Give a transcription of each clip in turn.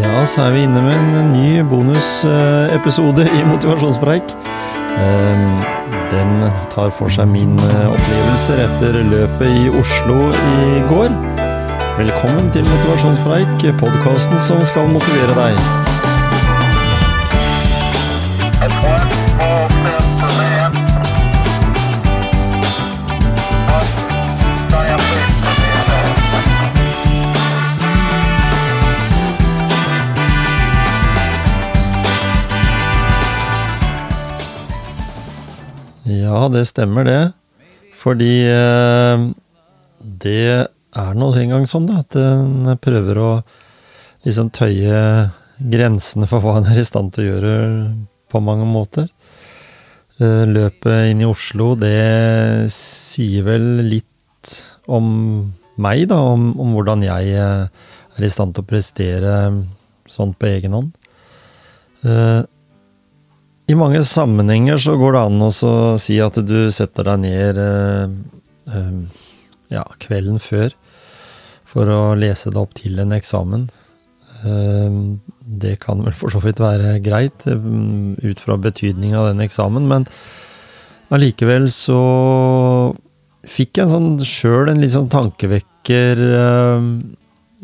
Ja, så er vi inne med en ny bonusepisode i Motivasjonspreik. Ehm, Den tar for seg mine opplevelser etter løpet i Oslo i går. Velkommen til Motivasjonspreik, podkasten som skal motivere deg. Ja, det stemmer det. Fordi eh, det er nå engang sånn, da, at en prøver å liksom tøye grensene for hva en er i stand til å gjøre på mange måter. Eh, løpet inn i Oslo, det sier vel litt om meg, da, om, om hvordan jeg eh, er i stand til å prestere sånn på egen hånd. I mange sammenhenger så går det an å si at du setter deg ned eh, eh, ja, kvelden før for å lese deg opp til en eksamen. Eh, det kan vel for så vidt være greit eh, ut fra betydning av den eksamen, men allikevel så fikk jeg sånn sjøl en litt sånn tankevekker eh,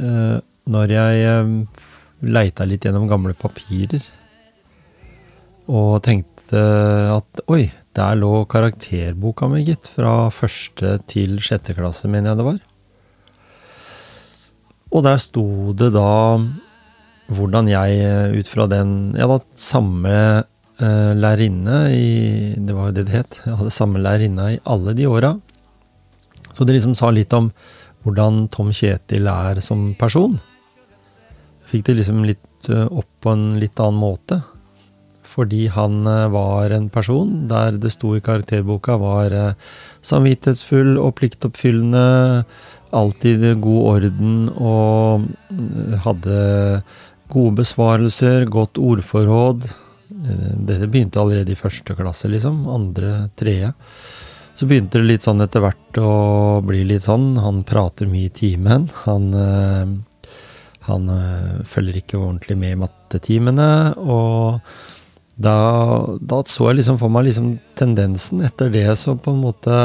eh, når jeg leita litt gjennom gamle papirer og tenkte at oi, der lå karakterboka mi, gitt. Fra første til sjette klasse, mener jeg det var. Og der sto det da hvordan jeg eh, ut fra den Jeg hadde samme eh, lærerinne i Det var jo det det het. Jeg hadde samme lærerinne i alle de åra. Så det liksom sa litt om hvordan Tom Kjetil er som person. Fikk det liksom litt eh, opp på en litt annen måte fordi han eh, var en person der det sto i karakterboka var eh, samvittighetsfull og pliktoppfyllende, alltid god orden og eh, hadde gode besvarelser, godt ordforråd. Dette begynte allerede i første klasse, liksom. Andre, tredje. Så begynte det litt sånn etter hvert å bli litt sånn. Han prater mye i timen. Han, han følger ikke ordentlig med i mattetimene. Og da, da så jeg liksom for meg liksom tendensen. Etter det så på en måte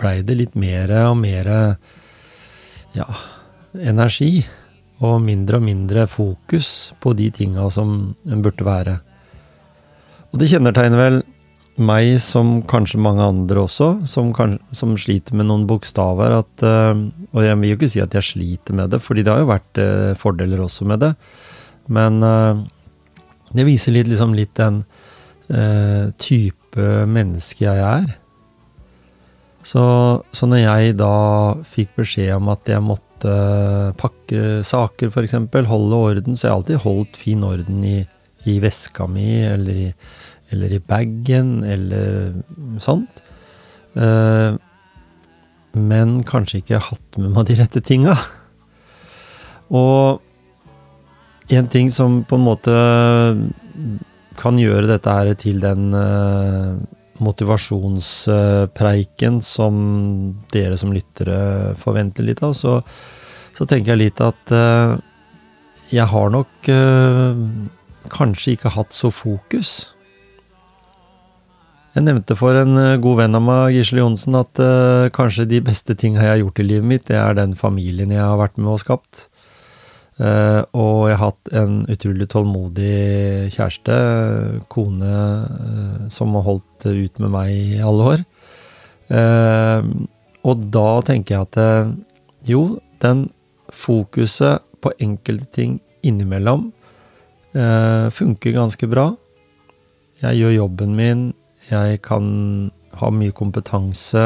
blei det litt mer og mer ja, energi. Og mindre og mindre fokus på de tinga som en burde være. Og det kjennetegner vel meg som kanskje mange andre også, som, som sliter med noen bokstaver. At, eh, og jeg vil jo ikke si at jeg sliter med det, fordi det har jo vært eh, fordeler også med det. Men eh, det viser litt, liksom, litt den eh, type menneske jeg er. Så, så når jeg da fikk beskjed om at jeg måtte pakke saker, f.eks., holde orden, så jeg har alltid holdt fin orden i, i veska mi, eller i, eller i bagen, eller sånt. Eh, men kanskje ikke hatt med meg de rette tinga. Og en ting som på en måte kan gjøre dette her til den eh, motivasjonspreiken som dere som lyttere forventer litt av, så, så tenker jeg litt at eh, jeg har nok eh, kanskje ikke hatt så fokus. Jeg nevnte for en god venn av meg, Gisle Johnsen, at kanskje de beste tinga jeg har gjort i livet mitt, det er den familien jeg har vært med og skapt. Eh, og jeg har hatt en utrolig tålmodig kjæreste, kone, uh, som har holdt ut med meg i alle år. Uh, og da tenker jeg at jo, den fokuset på enkelte ting innimellom funker ganske bra. Jeg gjør jobben min, jeg kan ha mye kompetanse,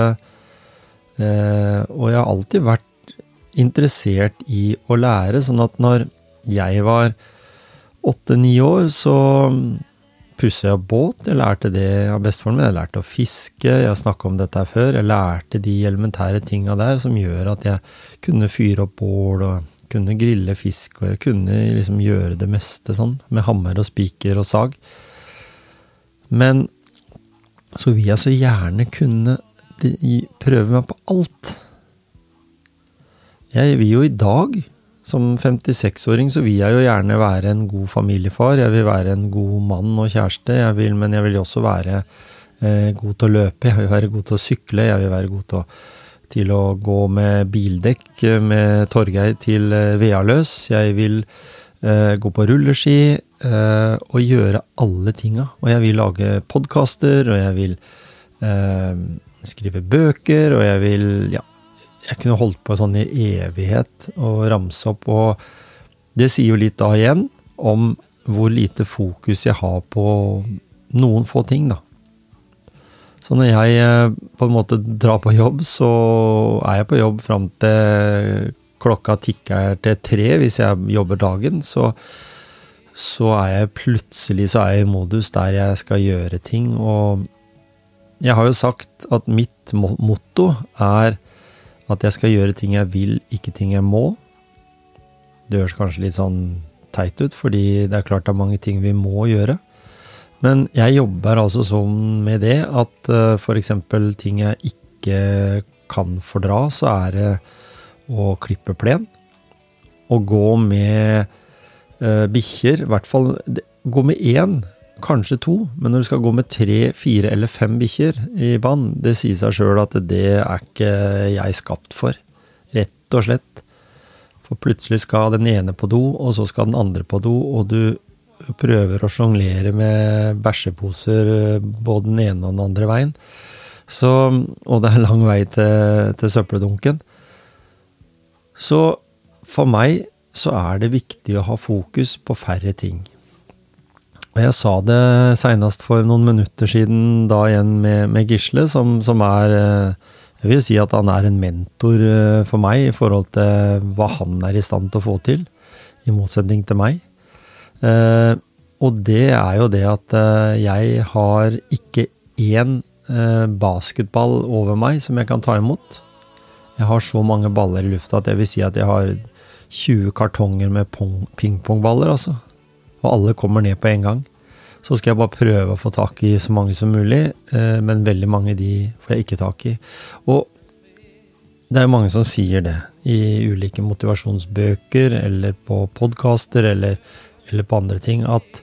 og jeg har alltid vært interessert i å lære, sånn at når jeg var åtte-ni år, så pussa jeg båt. Jeg lærte det av bestefaren min. Jeg lærte å fiske. Jeg har snakka om dette her før. Jeg lærte de elementære tinga der som gjør at jeg kunne fyre opp bål og kunne grille fisk, og jeg kunne liksom gjøre det meste sånn, med hammer og spiker og sag. Men så vil jeg så gjerne kunne prøve meg på alt. Jeg vil jo i dag, som 56-åring, så vil jeg jo gjerne være en god familiefar. Jeg vil være en god mann og kjæreste, jeg vil, men jeg vil også være eh, god til å løpe. Jeg vil være god til å sykle, jeg vil være god til å, til å gå med bildekk med Torgeir til eh, Vealøs. Jeg vil eh, gå på rulleski eh, og gjøre alle tinga. Og jeg vil lage podkaster, og jeg vil eh, skrive bøker, og jeg vil ja, jeg kunne holdt på sånn i evighet og ramse opp, og det sier jo litt da igjen om hvor lite fokus jeg har på noen få ting, da. Så når jeg eh, på en måte drar på jobb, så er jeg på jobb fram til klokka tikker til tre hvis jeg jobber dagen. Så, så er jeg plutselig så er jeg i modus der jeg skal gjøre ting. Og jeg har jo sagt at mitt motto er at jeg skal gjøre ting jeg vil, ikke ting jeg må. Det høres kanskje litt sånn teit ut, fordi det er klart det er mange ting vi må gjøre. Men jeg jobber altså sånn med det at uh, f.eks. ting jeg ikke kan fordra, så er det å klippe plen. Å gå med uh, bikkjer, i hvert fall gå med én kanskje to, men når du skal gå med tre, fire eller fem bikkjer i bånd, det sier seg sjøl at det er ikke jeg skapt for. Rett og slett. For plutselig skal den ene på do, og så skal den andre på do, og du prøver å sjonglere med bæsjeposer både den ene og den andre veien. Så, og det er lang vei til, til søppeldunken. Så for meg så er det viktig å ha fokus på færre ting. Og jeg sa det seinest for noen minutter siden da igjen med, med Gisle, som, som, er eh, Jeg vil si at han er en mentor eh, for meg i forhold til hva han er i stand til å få til, i motsetning til meg. Eh, og det er jo det at jeg har ikke én basketball over meg som jeg kan ta imot. Jeg har så mange baller i lufta at jeg vil si at jeg har 20 kartonger med pingpongballer, altså og alle kommer ned på en gang. Så skal jeg bare prøve å få tak i så mange som mulig, eh, men veldig mange de får jeg ikke tak i. Og det er jo mange som sier det i ulike motivasjonsbøker eller på podkaster eller, eller, på andre ting, at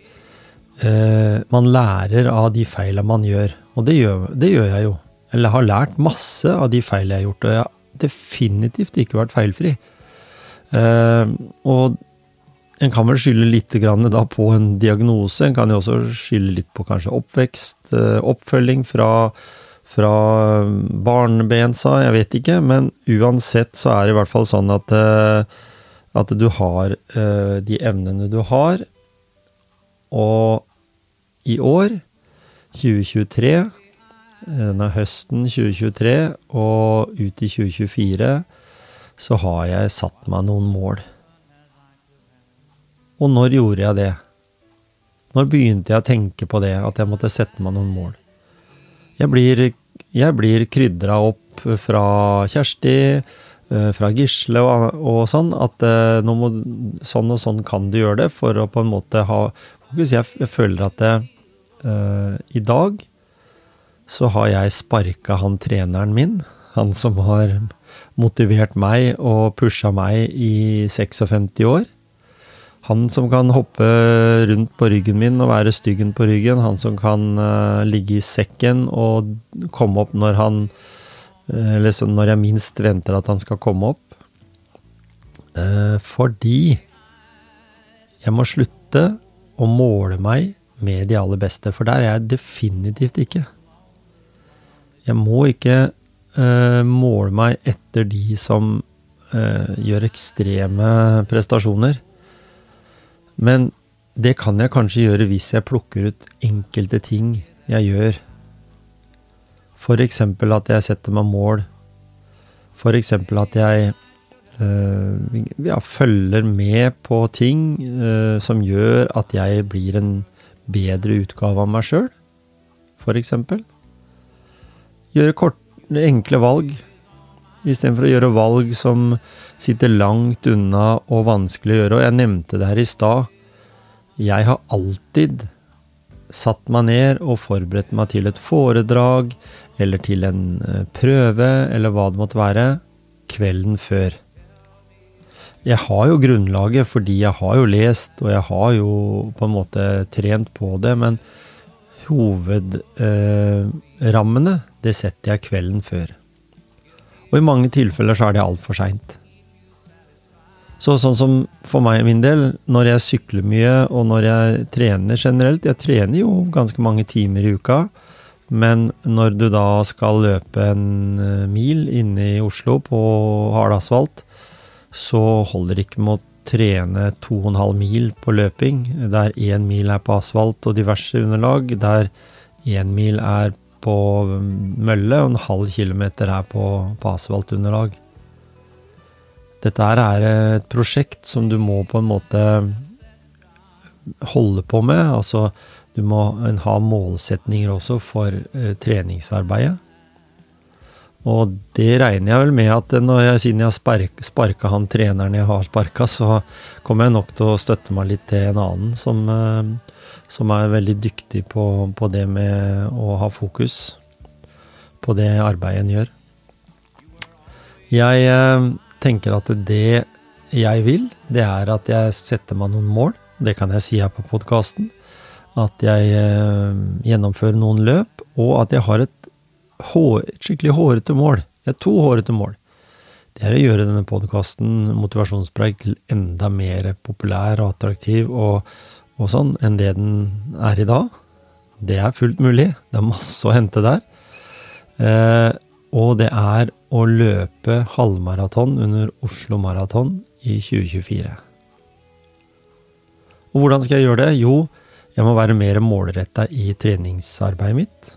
eh, man lærer av de feilene man gjør. Og det gjør, det gjør jeg jo. Eller har lært masse av de feilene jeg har gjort, og jeg har definitivt ikke vært feilfri. Eh, og en kan vel skylde litt på en diagnose. En kan jo også skylde litt på kanskje oppvekst, eh, oppfølging fra, fra barnebensa, jeg vet ikke. Men uansett så er det i hvert fall sånn at, eh, at du har eh, de evnene du har. Og i år, 2023, denne høsten 2023 og ut i 2024, så har jeg satt meg noen mål. Og når gjorde jeg det? Når begynte jeg å tenke på det, at jeg måtte sette meg noen mål? Jeg blir, jeg blir krydra opp fra Kjersti, eh, fra Gisle og, og sånn, at eh, må, sånn og sånn kan du gjøre det for å på en måte ha. Jeg, jeg føler at det, uh, i dag så har jeg sparka han treneren min, han som har motivert meg og pusha meg i 56 år. Han som kan hoppe rundt på ryggen min og være styggen på ryggen. Han som kan uh, ligge i sekken og komme opp når han uh, Eller når jeg minst venter at han skal komme opp. Uh, fordi Jeg må slutte å måle meg med de aller beste, for der er jeg definitivt ikke. Jeg må ikke måle meg etter de som gjør ekstreme prestasjoner. Men det kan jeg kanskje gjøre hvis jeg plukker ut enkelte ting jeg gjør. Eksempel at jeg setter meg mål. Eksempel at jeg øh, ja, følger med på ting øh, som gjør at jeg blir en bedre utgave av meg sjøl. Eksempel. Gjøre kort, enkle valg. Istedenfor å gjøre valg som sitter langt unna og vanskelig å gjøre. Og jeg nevnte det her i stad. Jeg har alltid satt meg ned og forberedt meg til et foredrag eller til en eh, prøve, eller hva det måtte være, kvelden før. Jeg har jo grunnlaget fordi jeg har jo lest, og jeg har jo på en måte trent på det, men hovedrammene, eh, det setter jeg kvelden før. Og i mange tilfeller så er det altfor seint. Så sånn som for meg min del, når jeg sykler mye, og når jeg trener generelt Jeg trener jo ganske mange timer i uka. Men når du da skal løpe en eh, mil inne i Oslo på hard asfalt, så holder det ikke med å trene 2,5 mil på løping, der én mil er på asfalt og diverse underlag, der én mil er på mølle og en halv kilometer her på, på asfaltunderlag. Dette her er et prosjekt som du må på en måte holde på med. Altså, du må ha målsetninger også for eh, treningsarbeidet. Og det regner jeg vel med at jeg, siden jeg har spark, sparka han treneren jeg har sparka, så kommer jeg nok til å støtte meg litt til en annen som, eh, som er veldig dyktig på, på det med å ha fokus på det arbeidet en gjør. Jeg eh, tenker at det jeg vil, det er at jeg setter meg noen mål. Det kan jeg si her på podkasten. At jeg eh, gjennomfører noen løp, og at jeg har et, hår, et skikkelig hårete mål. Jeg har to hårete mål. Det er å gjøre denne podkasten, Motivasjonspreik, til enda mer populær og attraktiv og, og sånn enn det den er i dag. Det er fullt mulig. Det er masse å hente der. Eh, og det er å løpe halvmaraton under Oslo Maraton i 2024. Og hvordan skal jeg gjøre det? Jo, jeg må være mer målretta i treningsarbeidet mitt.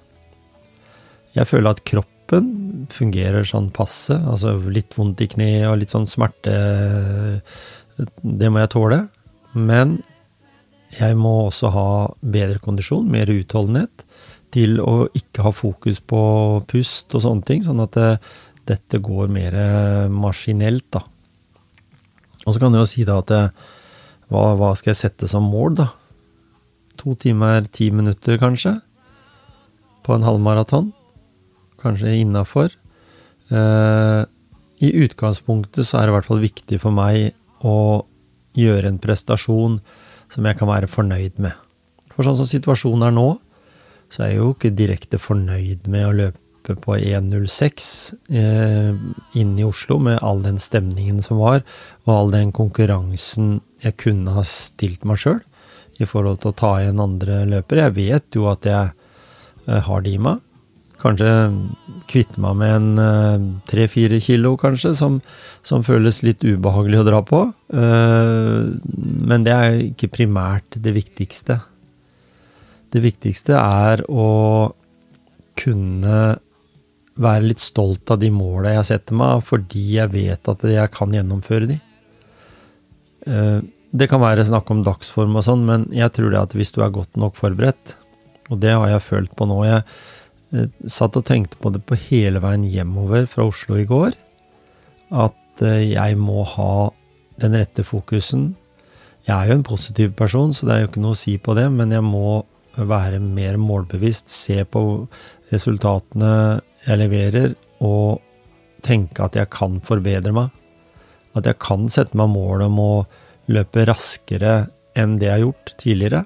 Jeg føler at kroppen fungerer sånn passe. Altså litt vondt i kne og litt sånn smerte. Det må jeg tåle. Men jeg må også ha bedre kondisjon, mer utholdenhet til å ikke ha fokus på pust og sånne ting, sånn at det, dette går mer maskinelt, da. Og så kan du jo si da at det, hva, hva, skal jeg sette som mål, da? To timer, ti minutter, kanskje? På en halvmaraton? Kanskje innafor? Eh, I utgangspunktet så er det i hvert fall viktig for meg å gjøre en prestasjon som jeg kan være fornøyd med. For sånn som situasjonen er nå, så er jeg jo ikke direkte fornøyd med å løpe på 1.06 eh, inne i Oslo, med all den stemningen som var, og all den konkurransen jeg kunne ha stilt meg sjøl i forhold til å ta igjen andre løpere. Jeg vet jo at jeg eh, har det i meg. Kanskje kvitte meg med en tre-fire eh, kilo, kanskje, som, som, føles litt ubehagelig å dra på. Eh, men det er ikke primært det viktigste. Det viktigste er å kunne være litt stolt av de måla jeg setter meg, fordi jeg vet at jeg kan gjennomføre de. Eh, det kan være snakk om dagsform og sånn, men jeg tror det at hvis du er godt nok forberedt, og det har jeg følt på nå Jeg satt og tenkte på det på hele veien hjemover fra Oslo i går, at eh, jeg må ha den rette fokusen. Jeg er jo en positiv person, så det er jo ikke noe å si på det, men jeg må være mer målbevisst, se på resultatene jeg leverer, og tenke at jeg kan forbedre meg. At jeg kan sette meg mål om å løpe raskere enn det jeg har gjort tidligere.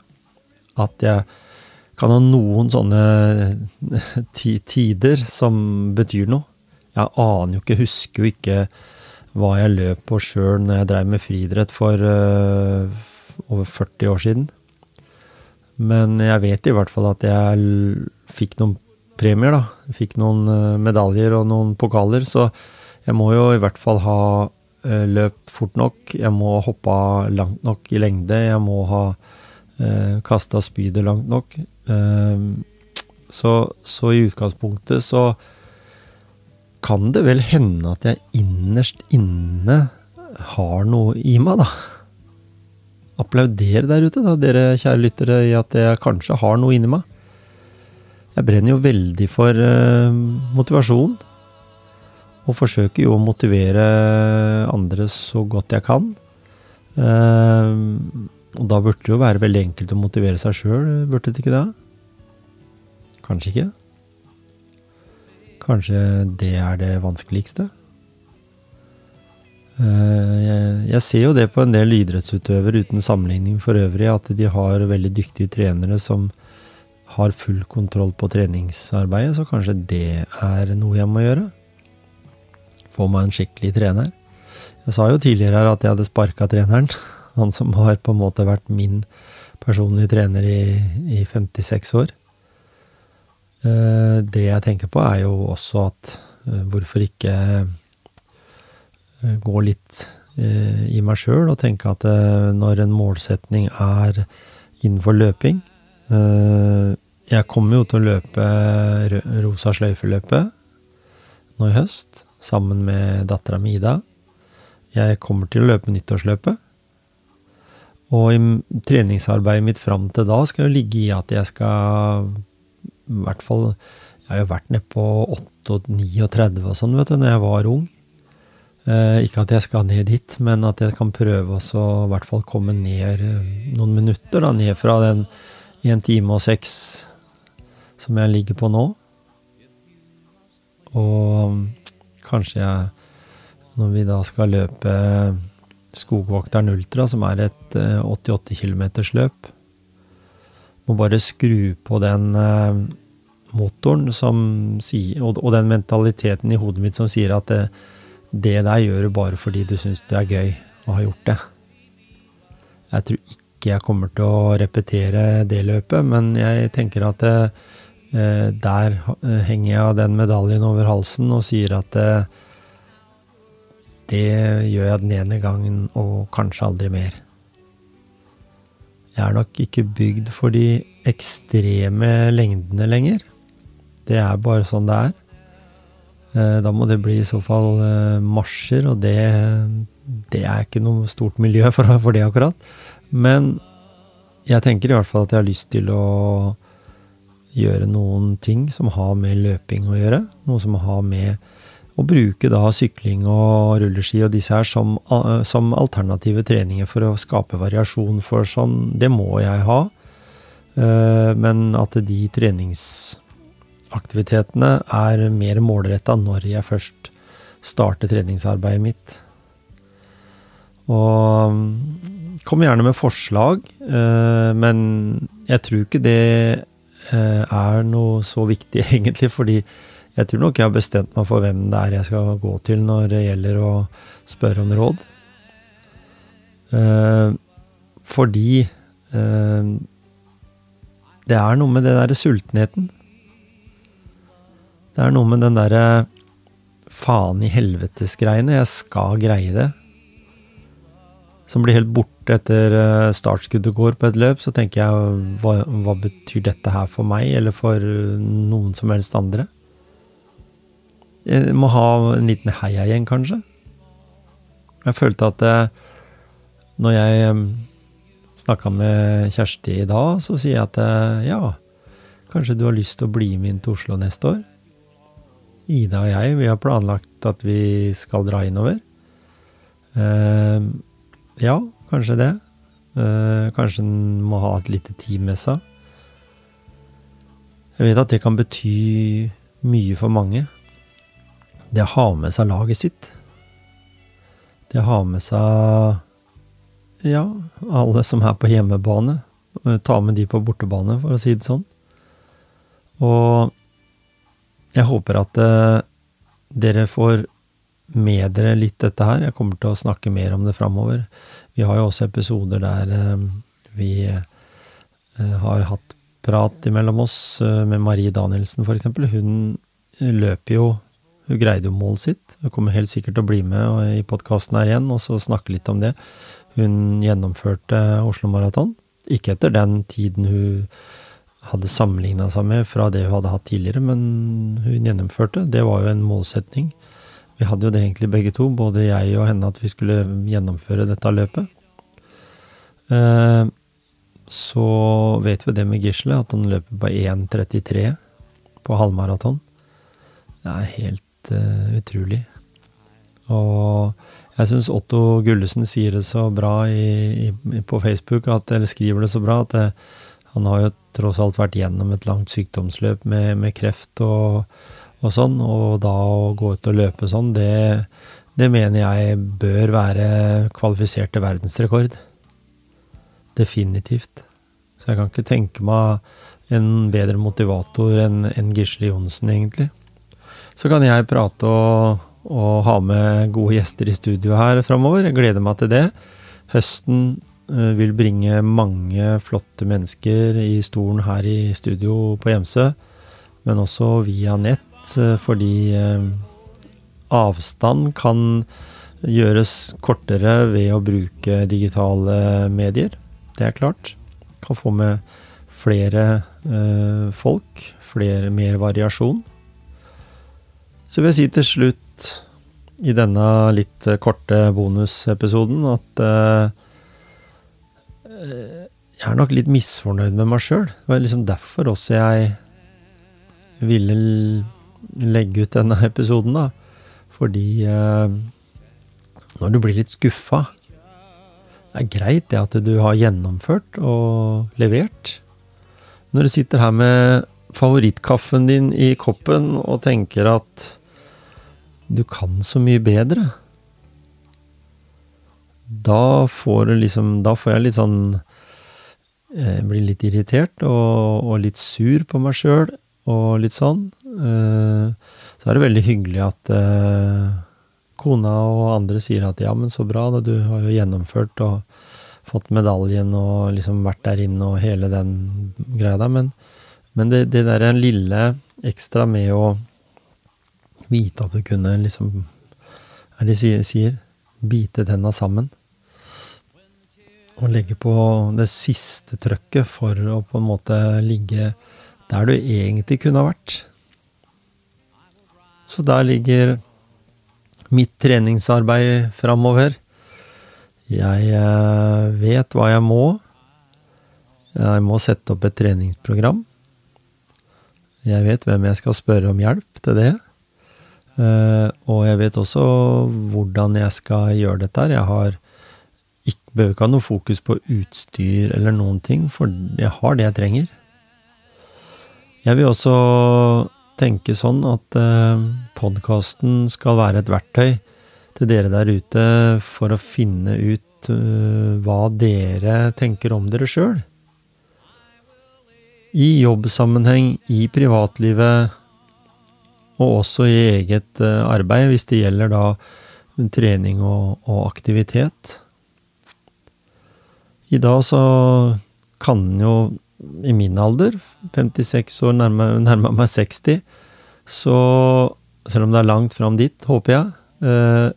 At jeg kan ha noen sånne tider som betyr noe. Jeg aner jo ikke, husker jo ikke hva jeg løp på sjøl når jeg dreiv med friidrett for, over 40 år siden. Men jeg vet i hvert fall at jeg fikk noen premier, da. Jeg Fikk noen eh, medaljer og noen pokaler, så jeg må jo i hvert fall ha eh, løpt fort nok. Jeg må ha hoppa langt nok i lengde. Jeg må ha uh, kasta spydet langt nok. Eh, så, så i utgangspunktet så kan det vel hende at jeg innerst inne har noe i meg, da. Applauder der ute, da, dere kjære lyttere, i at jeg kanskje har noe inni meg. Jeg brenner jo veldig for uh, motivasjon. Og forsøker jo å motivere andre så godt jeg kan. Uh, og da burde det jo være veldig enkelt å motivere seg sjøl, burde det ikke det? Kanskje ikke? Kanskje det er det vanskeligste? Eh, Jeg, ser jo det på en del idrettsutøvere uten sammenligning for øvrig, at de har veldig dyktige trenere som har full kontroll på treningsarbeidet, så kanskje det er noe jeg må gjøre. Få meg en skikkelig trener. Jeg sa jo tidligere her at jeg hadde sparka treneren, han som har på en måte vært min personlige trener i, i 56 år. Eh, Det jeg tenker på, er jo også at eh, hvorfor ikke eh, gå litt i meg sjøl og tenke at når en målsetning er innenfor løping Jeg kommer jo til å løpe rosa sløyfeløpet nå i høst, sammen med dattera mi Ida. Jeg kommer til å løpe nyttårsløpet. Og i treningsarbeidet mitt fram til da skal jo ligge i at jeg skal i hvert fall Jeg har jo vært nede på 8-39 og sånn, vet du, når jeg var ung. Eh, ikke at jeg skal ned dit, men at jeg kan prøve å i hvert fall komme ned eh, noen minutter, da, ned fra den 1 time og seks som jeg ligger på nå. Og mm, kanskje jeg, når vi da skal løpe Skogvokteren Ultra, som er et eh, 88 km løp, må bare skru på den eh, motoren som sier, og, og den mentaliteten i hodet mitt som sier at det, det der gjør du bare fordi du syns det er gøy å ha gjort det. Jeg tror ikke jeg kommer til å repetere det løpet, men jeg tenker at det, der eh, henger jeg av den medaljen over halsen og sier at det, det gjør jeg den ene gangen og kanskje aldri mer. Jeg er nok ikke bygd for de ekstreme lengdene lenger. Det er bare sånn det er. Eh, Da må det bli i så fall eh, marsjer, og det, det er ikke noe stort miljø for, for det akkurat. Men jeg tenker i hvert fall at jeg har lyst til å gjøre noen ting som har med løping å gjøre. Noe som har med å bruke da sykling og rulleski og disse her som, eh, som alternative treninger for å skape variasjon, for sånn, det må jeg ha. Men at de treningsaktivitetene er mer målretta når jeg først starter treningsarbeidet mitt. Og mm, kom gjerne med forslag, eh, men jeg tror ikke det eh, er noe så viktig egentlig, fordi jeg tror nok jeg har bestemt meg for hvem det er jeg skal gå til når det gjelder å spørre om råd. Eh, fordi det er noe med den derre sultenheten. Det er noe med den derre faen i helvetes-greiene. Jeg skal greie det. Som blir helt borte etter eh, startskuddet går på et løp. Så tenker jeg, hva, hva betyr dette her for meg, eller for eh, noen som helst andre? Jeg må ha en liten heiagjeng, kanskje. Jeg følte at eh, når jeg snakka med Kjersti i dag, så sier jeg at ja, kanskje du har lyst til å bli med inn til Oslo neste år? Ida og jeg, vi har planlagt at vi skal dra innover. Eh, ja, kanskje det. Eh, kanskje en må ha et lite team med seg. Jeg vet at det kan bety mye for mange. Det å ha med seg laget sitt. Det å ha med seg ja, alle som er på hjemmebane. Eh, Ta med de på bortebane, for å si det sånn. Og jeg håper at uh, dere får med dere litt dette her. Jeg kommer til å snakke mer om det framover. Vi har jo også episoder der uh, vi eh, har hatt prat imellom oss med Marie Danielsen, f.eks. Hun løper jo Hun greide jo målet sitt. Hun kommer helt sikkert til å bli med i podkasten her igjen og så snakke litt om det. Hun gjennomførte Oslo Maraton. Ikke etter den tiden hun hadde sammenligna seg med fra det hun hadde hatt tidligere, men hun gjennomførte. Det var jo en målsetning. Vi hadde jo det egentlig begge to, både jeg og henne, at vi skulle gjennomføre dette løpet. Eh, så vet vi det med Gisle, at han løper på 1,33 på halvmaraton. Det er helt uh, utrolig. Og jeg syns Otto Gullesen sier det så bra i, i, på Facebook, at, eller skriver det så bra, at det, han har jo tross alt vært gjennom et langt sykdomsløp med, med kreft og, og sånn, og da å gå ut og løpe sånn, det, det mener jeg bør være kvalifisert til verdensrekord. Definitivt. Så jeg kan ikke tenke meg en bedre motivator enn en Gisle Johnsen, egentlig. Så kan jeg prate og, og ha med gode gjester i studio her framover. Jeg gleder meg til det. Høsten vil bringe mange flotte mennesker i stolen her i studio på Gjemsø, men også via nett, eh, fordi eh, avstand kan gjøres kortere ved å bruke digitale medier. Det er klart. Kan få med flere eh, folk, flere, mer variasjon. Så vil jeg si til slutt i denne litt eh, korte bonusepisoden at eh, eh, jeg er nok litt misfornøyd med meg sjøl. Det var liksom derfor også jeg ville legge ut denne episoden, da. Fordi eh, når du blir litt skuffa Det er greit det at du har gjennomført og levert. Når du sitter her med favorittkaffen din i koppen og tenker at du kan så mye bedre, da får liksom Da får jeg litt sånn jeg Blir litt irritert og, og litt sur på meg sjøl og litt sånn. Eh, så er det veldig hyggelig at eh, kona og andre sier at ja, men så bra, da, du har jo gjennomført og fått medaljen og liksom vært der inne og hele den greia der. Men, men det, det der lille ekstra med å vite at du kunne liksom er det de sier? Bite tenna sammen. Og legge på det siste trøkket for å på en måte ligge der du egentlig kunne ha vært. Så der ligger mitt treningsarbeid framover. Jeg eh, vet hva jeg må. Jeg må sette opp et treningsprogram. Jeg vet hvem jeg skal spørre om hjelp til det. Eh, og jeg vet også hvordan jeg skal gjøre dette. Jeg har behøver ikke ha noe fokus på utstyr eller noen ting, for jeg har det jeg trenger. Jeg vil også tenke sånn at eh, podkasten skal være et verktøy til dere der ute for å finne ut eh, hva dere tenker om dere sjøl. I jobbsammenheng, i privatlivet, og også i eget eh, arbeid, hvis det gjelder da trening og, og aktivitet. I dag så kan en jo i min alder, 56 år, nærmer meg 60, så selv om det er langt fram dit, håper jeg, eh,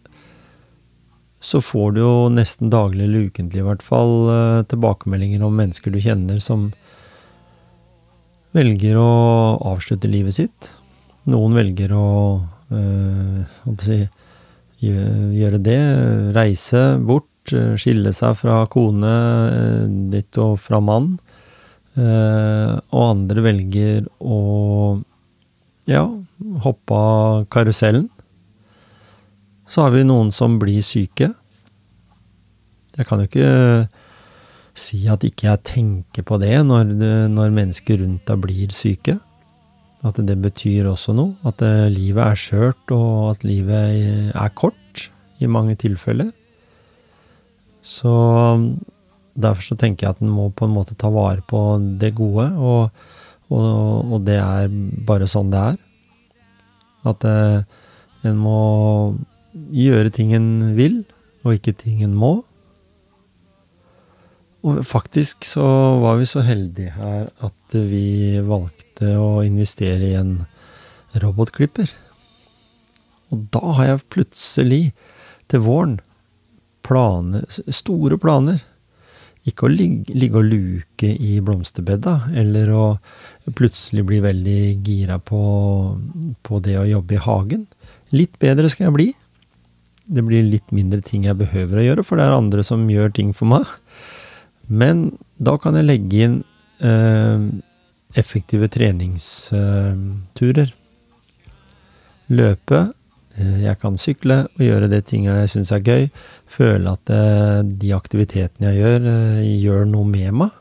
så får du jo nesten daglig eller ukentlig i hvert fall eh, tilbakemeldinger om mennesker du kjenner som velger å avslutte livet sitt. Noen velger å øh, si, gjøre det, reise bort, øh, skille seg fra kone øh, ditt og fra mann. Eh, og andre velger å ja, hoppe av karusellen. Så har vi noen som blir syke. Jeg kan jo ikke si at ikke jeg tenker på det når, når mennesker rundt deg blir syke. At det betyr også noe. At eh, livet er skjørt, og at livet er kort i mange tilfeller. Så derfor så tenker jeg at en må på en måte ta vare på det gode, og, og, og det er bare sånn det er. At eh, en må gjøre ting en vil, og ikke ting en må. Og faktisk så var vi så heldige her at vi valgte å investere i en robotklipper. Og da har jeg plutselig, til våren, planer, store planer. Ikke å ligge, ligge og luke i blomsterbedda, eller å plutselig bli veldig gira på, på det å jobbe i hagen. Litt bedre skal jeg bli. Det blir litt mindre ting jeg behøver å gjøre, for det er andre som gjør ting for meg. Men da kan jeg legge inn eh, effektive treningsturer. Løpe. Eh, jeg kan sykle og gjøre de tinga jeg syns er gøy. Føle at eh, de aktivitetene jeg gjør, eh, gjør noe med meg.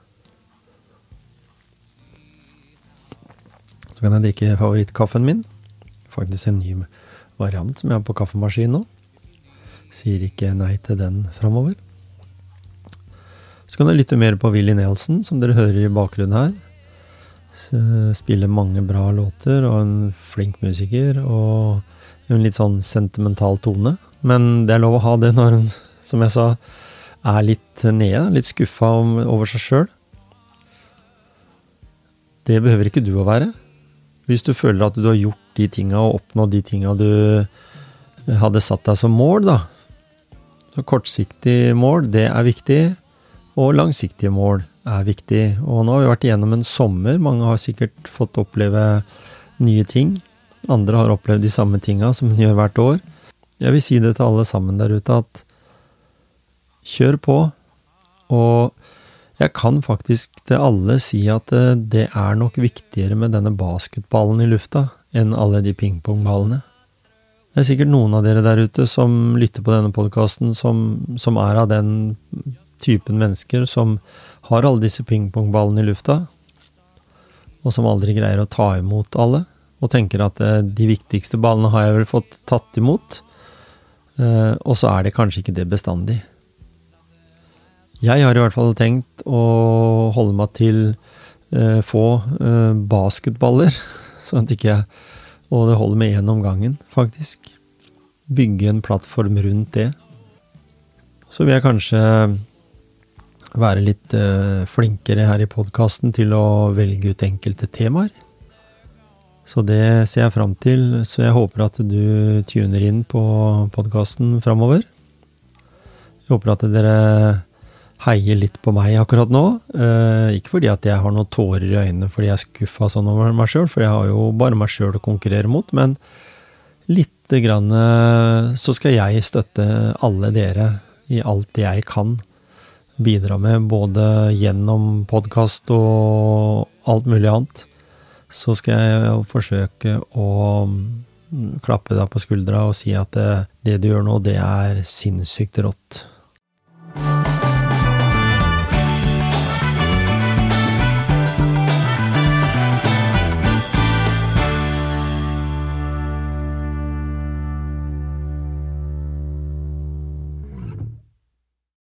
Så kan jeg drikke favorittkaffen min. Faktisk en ny variant som jeg har på kaffemaskin nå. Sier ikke nei til den framover. Så kan jeg lytte mer på Willy Nelson, som dere hører i bakgrunnen her. Spiller mange bra låter og en flink musiker og en litt sånn sentimental tone. Men det er lov å ha det når en, som jeg sa, er litt nede, litt skuffa over seg sjøl. Det behøver ikke du å være. Hvis du føler at du har gjort de tinga og oppnådd de tinga du hadde satt deg som mål, da. Så kortsiktig mål, det er viktig. Og langsiktige mål er viktig. Og nå har vi vært igjennom en sommer. Mange har sikkert fått oppleve nye ting. Andre har opplevd de samme tinga som hun gjør hvert år. Jeg vil si det til alle sammen der ute at kjør på. Og jeg kan faktisk til alle si at det er nok viktigere med denne basketballen i lufta enn alle de pingpongballene. Det er sikkert noen av dere der ute som lytter på denne podkasten, som, som er av den typen mennesker som har alle disse pingpongballene i lufta, og som aldri greier å ta imot alle, og tenker at eh, de viktigste ballene har jeg vel fått tatt imot, eh, og så er det kanskje ikke det bestandig. Jeg har i hvert fall tenkt å holde meg til eh, få basketballer, sånn at ikke jeg Og det holder med én om gangen, faktisk. Bygge en plattform rundt det. Så vil jeg kanskje være litt flinkere her i podkasten til å velge ut enkelte temaer. Så det ser jeg fram til, så jeg håper at du tuner inn på podkasten framover. Jeg håper at dere heier litt på meg akkurat nå. Uh, ikke fordi at jeg har noen tårer i øynene fordi jeg er skuffa sånn over meg sjøl, for jeg har jo bare meg sjøl å konkurrere mot, men lite grann uh, så skal jeg støtte alle dere i alt jeg kan bidra med, både gjennom podkast og alt mulig annet, så skal jeg forsøke å mm, klappe deg på skuldra og si at det, det du gjør nå, det er sinnssykt rått.